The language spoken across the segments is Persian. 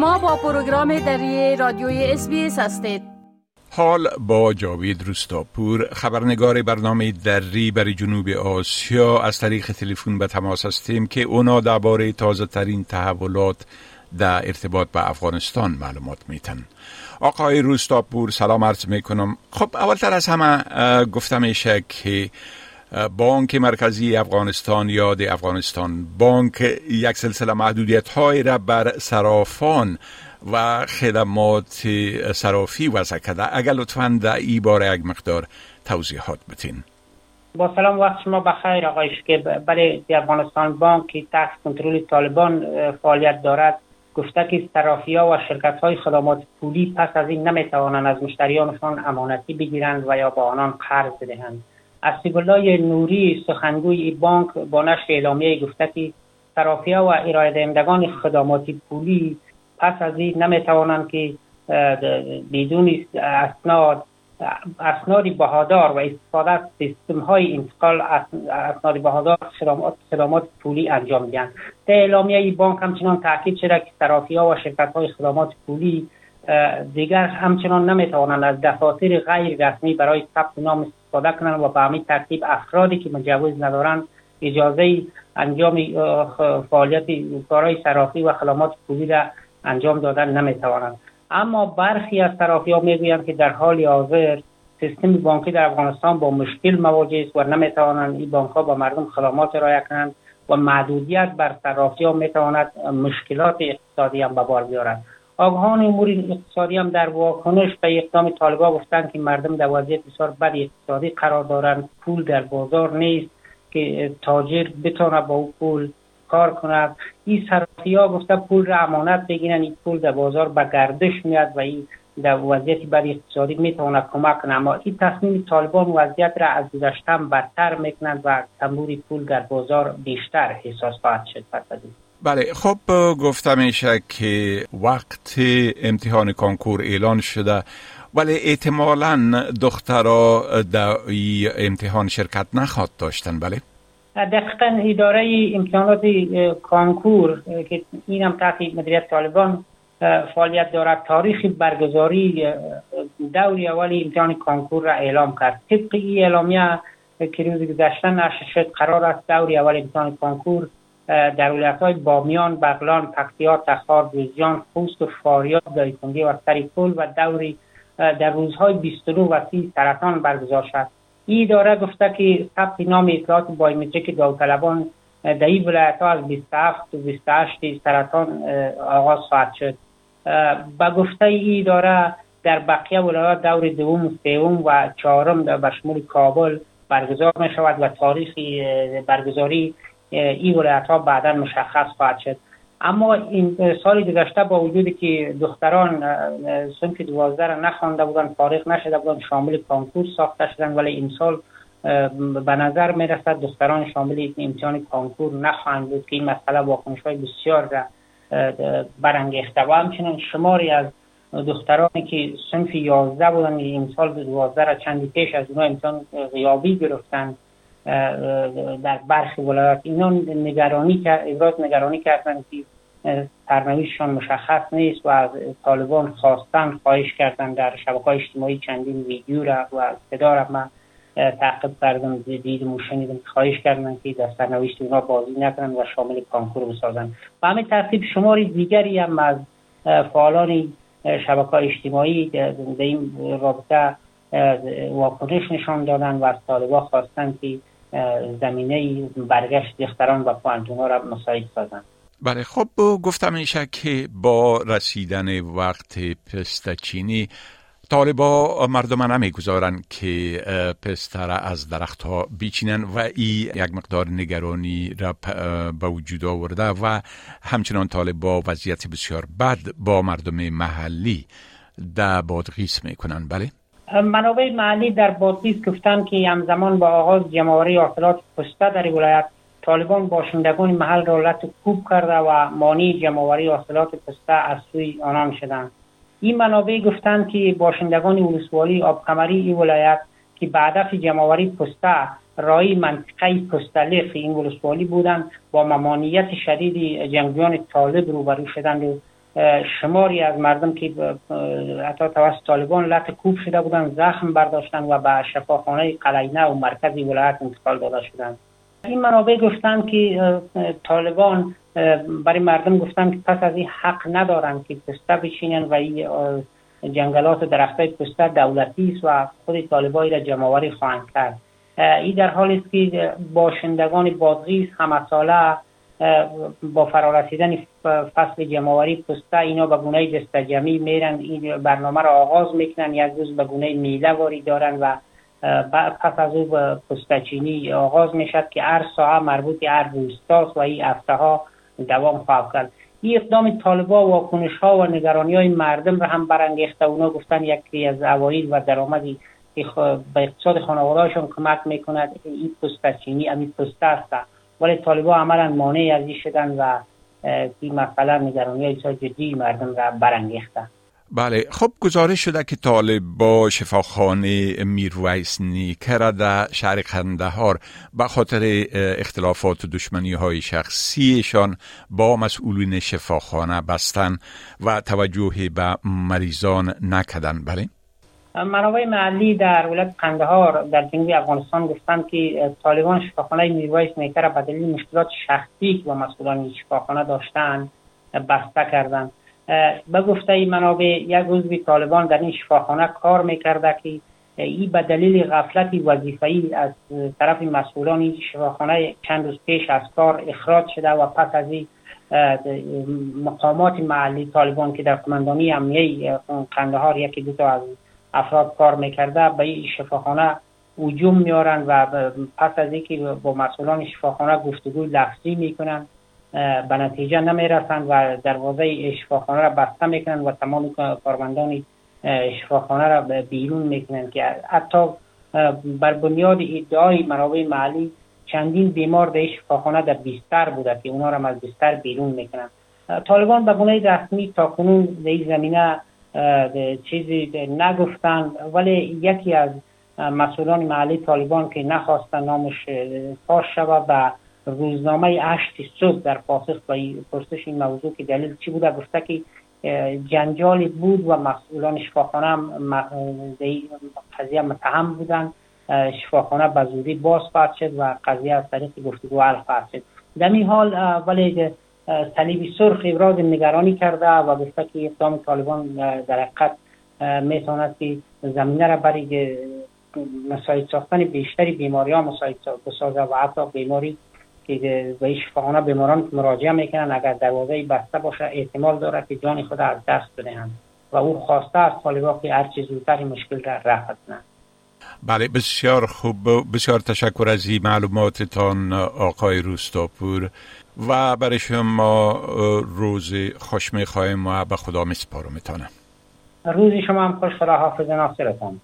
شما با پروگرام دری رادیوی اس هستید. حال با جاوید روستاپور خبرنگار برنامه دری برای جنوب آسیا. از طریق تلفن به تماس هستیم که اونا درباره تازه ترین تحولات در ارتباط به افغانستان معلومات میتن آقای روستاپور سلام عرض می‌کنم. خب اولتر از همه گفته میشه که بانک مرکزی افغانستان یاد افغانستان. بانک یک سلسله محدودیت های را بر صرافان و خدمات صرافی وضع کرده. اگر لطفا در ای باره یک مقدار توضیحات بتین با سلام وقت شما بخیر آقای که برای افغانستان بانک که تحت کنترل طالبان فعالیت دارد. گفته که صرافی ها و شرکت های خدمات پولی پس از این نمی‌توانند از مشتریانشان امانتی بگیرند و یا با آنان قرض بدهند. اسیب الله نوری سخنگوی بانک با نشر اعلامیه گفته که صرافی ها و ارائه دهندگان خدمات پولی پس از این نمی‌توانند که بدون اسناد اسناد بهادار و استفاده از سیستم های انتقال اسناد بهادار خدمات, خدمات پولی انجام دهند. در اعلامیه بانک همچنان تاکید شده که صرافی و شرکت های خدمات پولی دیگر همچنان نمی‌توانند از دفاتر غیر رسمی برای ثبت نام استفاده کنند و به همین ترتیب افرادی که مجوز ندارند اجازه انجام فعالیت کارهای صرافی و خدمات پولی را انجام دادن نمی‌توانند. اما برخی از طرفی ها می‌گویند که در حال حاضر سیستم بانکی در افغانستان با مشکل مواجه است و نمی‌توانند این بانک ها با مردم خدمات ارائه کنند و محدودیت بر صرافی ها می‌تواند مشکلات اقتصادی هم به بار بیارد. آگاهان امور اقتصادی هم در واکنش به اقدام طالبا گفتند که مردم در وضعیت بسیار بد اقتصادی قرار دارند. پول در بازار نیست که تاجر بتونه با او پول کار کند. این صرافی ها گفته پول را امانت بگیرن این پول در بازار به گردش میاد و این در وضعیتی بر اقتصادی می‌تواند کمک کنه اما این تصمیم طالبان وضعیت را از گذشتن بدتر می‌کنند و تنبور پول در بازار بیشتر احساس خواهد شد. پس از بله خب گفته میشه که وقت امتحان کنکور اعلان شده ولی احتمالا دخترها در امتحان شرکت نخواد داشتن بله؟ دقیقا اداره امتحانات کانکور که این هم تحت مدیریت طالبان فعالیت دارد. تاریخ برگزاری دوری اول امتحان کانکور را اعلام کرد. طبق این اعلامیه که روز گذشته نشر شد قرار است دوری اول امتحان کانکور در ولایت های بامیان، بغلان، پکتیا، تخار، جوزجان، خوست و فاریاب، دایکنگی و سرپل و دوری در روزهای 29 و 30 سرطان برگزار شد. این اداره گفته که ثبت نام اطلاعات بایومتریک داوطلبان در این ولایت ها از 27 و 28 سرطان آغاز خواهد شد. به گفته این اداره در بقیه ولایات دور دوم سوم و چهارم در شمول کابل برگزار می شود و تاریخ برگزاری این ولایت ها بعدا مشخص خواهد شد. اما این سال گذشته با وجودی که دختران صنف دوازده را نخوانده بودن فارغ نشده بودن شامل کانکور ساخته شدن ولی این سال به نظر می رسد دختران شامل امتحان کانکور نخواهند بود که این مسئله واکنش های بسیار را برانگیخته. و همچنین شماری از دخترانی که صنف یازده بودن این سال دوازده را چندی پیش از اونها امتحان غیابی گرفتند در برخی ولایات. اینا نگرانی ابراز نگرانی کردن که سرنوشتشان مشخص نیست و از طالبان خواستن خواهش کردن در شبکه اجتماعی چندین ویدیو را و صدا را من تعقیب کردم دید موشنیدم خواهش کردن که در سرنوشت اونا بازی نکنن و شامل کانکور بسازن و همین ترتیب شماری دیگری هم از فعالان شبکه اجتماعی در این رابطه واکنش نشان دادن و از طالبا خواستن که زمینه برگشت دختران و پوانتون را مساعد سازند. بله خب گفتم میشه که با رسیدن وقت پستچینی طالبا مردم نمی‌گذارن که پسته از درخت ها بیچینن و ای یک مقدار نگرانی را به وجود آورده و همچنان طالبا وضعیت بسیار بد با مردم محلی در بادغیس می‌کنن. بله؟ منابع محلی در بادغیس گفتن که همزمان با آغاز جمعوری حاصلات پسته در ولایت طالبان باشندگان محل را کوب کرده و مانی جمعوری حاصلات پسته از سوی آنان شدند. این منابع گفتند که باشندگان ولسوالی آبکمری این ولایت که به هدف جمعوری پسته رای منطقه پستلیخ این ولسوالی بودند با ممانیت شدید جنگجویان طالب روبرو شدند و شماری از مردم که حتی توسط طالبان لط کوب شده بودن زخم برداشتن و به شفاخانه قلینه و مرکزی ولایت انتقال داده شدند. این منابع گفتن که طالبان برای مردم گفتن که پس از این حق ندارن که پسته بچینن و این جنگلات درخت های پسته دولتی است و خود طالبایی را جمعوری خواهند کرد. این در حالی است که باشندگان بادغیس همه با فرارسیدن فصل جمعوری پسته اینا به گونه دستجمی میرن این برنامه را آغاز می‌کنن یک روز به گونه میله واری دارن و پس از او به چینی آغاز می‌شد که هر ساعه مربوط هر روستاست و این هفته ها دوام خواهد کرد. این اقدام طالبا واکنش ها و نگرانی های مردم را هم برانگیخته. اونا گفتن یکی از عواید و درآمدی که به اقتصاد خانوادهشون کمک می‌کند. این چینی امی پسته است. ولی طالبا عملا مانع از این شدن و این مسئله نگرانی های جدی مردم را برانگیخته بله. خب گزارش شده که طالب با شفاخانه میرویس نیکر در شهر قندهار به خاطر اختلافات و دشمنی های شخصیشان با مسئولین شفاخانه بستن و توجه به مریضان نکدن بله؟ منابع محلی در ولایت قندهار در جنوب افغانستان گفتند که طالبان شفاخانه میرویس نیکر به دلیل مشکلات شخصی و مسئولان شفاخانه داشتند بسته کردند. به گفته منابع یک عضو طالبان در این شفاخانه کار می‌کرده که این به دلیل غفلت وظیفه‌ای از طرف مسئولان این شفاخانه چند روز پیش از کار اخراج شده و پس از این مقامات محلی طالبان که در قماندانی امنیه قندهار یکی دو تا از افراد کار می‌کرده به این شفاخانه هجوم میارن و پس از اینکه با مسئولان شفاخانه گفتگوی لفظی می‌کنن به نتیجه نمی‌رسند و دروازه شفاخانه را بسته می‌کنند و تمام کارمندان شفاخانه را بیرون می‌کنند که حتی بر بنیاد ادعای منابع محلی چندین بیمار در شفاخانه در بیستر بوده که اونا را از بیستر بیرون می‌کنند. طالبان به گونه رسمی تا کنون در این زمینه چیزی نگفتند ولی یکی از مسئولان محلی طالبان که نخواستن نامش فاش شود و روزنامه اشت صبح در پاسخ به پرسش این موضوع که دلیل چی بوده گفته که جنجالی بود و مسئولان شفاخانه هم قضیه متهم بودن. شفاخانه به زودی باز شد و قضیه از طریق گفتگو حل خواهد شد در این حال ولی صلیبی سرخ ابراز نگرانی کرده و گفته که اقدام طالبان در حقیقت می‌تواند که زمینه را برای مساعد ساختن بیشتری بیماری ها مساعد بسازه و حتی بیماری که به شفاخانه بیماران مراجعه می‌کنن اگر دروازه بسته باشه احتمال داره که جان خود از دست بدهند. و او خواسته از طالبا که هر چیز زودتر مشکل را رفع کنند بله بسیار خوب. بسیار تشکر از این معلوماتتان آقای روستاپور. و برای شما روز خوش می‌خواهیم و به خدا میسپارمتانم روزی شما هم خوش خدا حافظ و ناصرتان.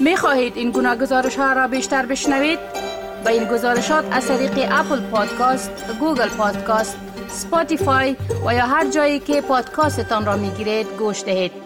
می خواهید این گونه گزارش ها را بیشتر بشنوید؟ با این گزارشات از طریق Apple Podcast، Google Podcast، Spotify و یا هر جایی که پادکاستتان را می گیرید گوش دهید.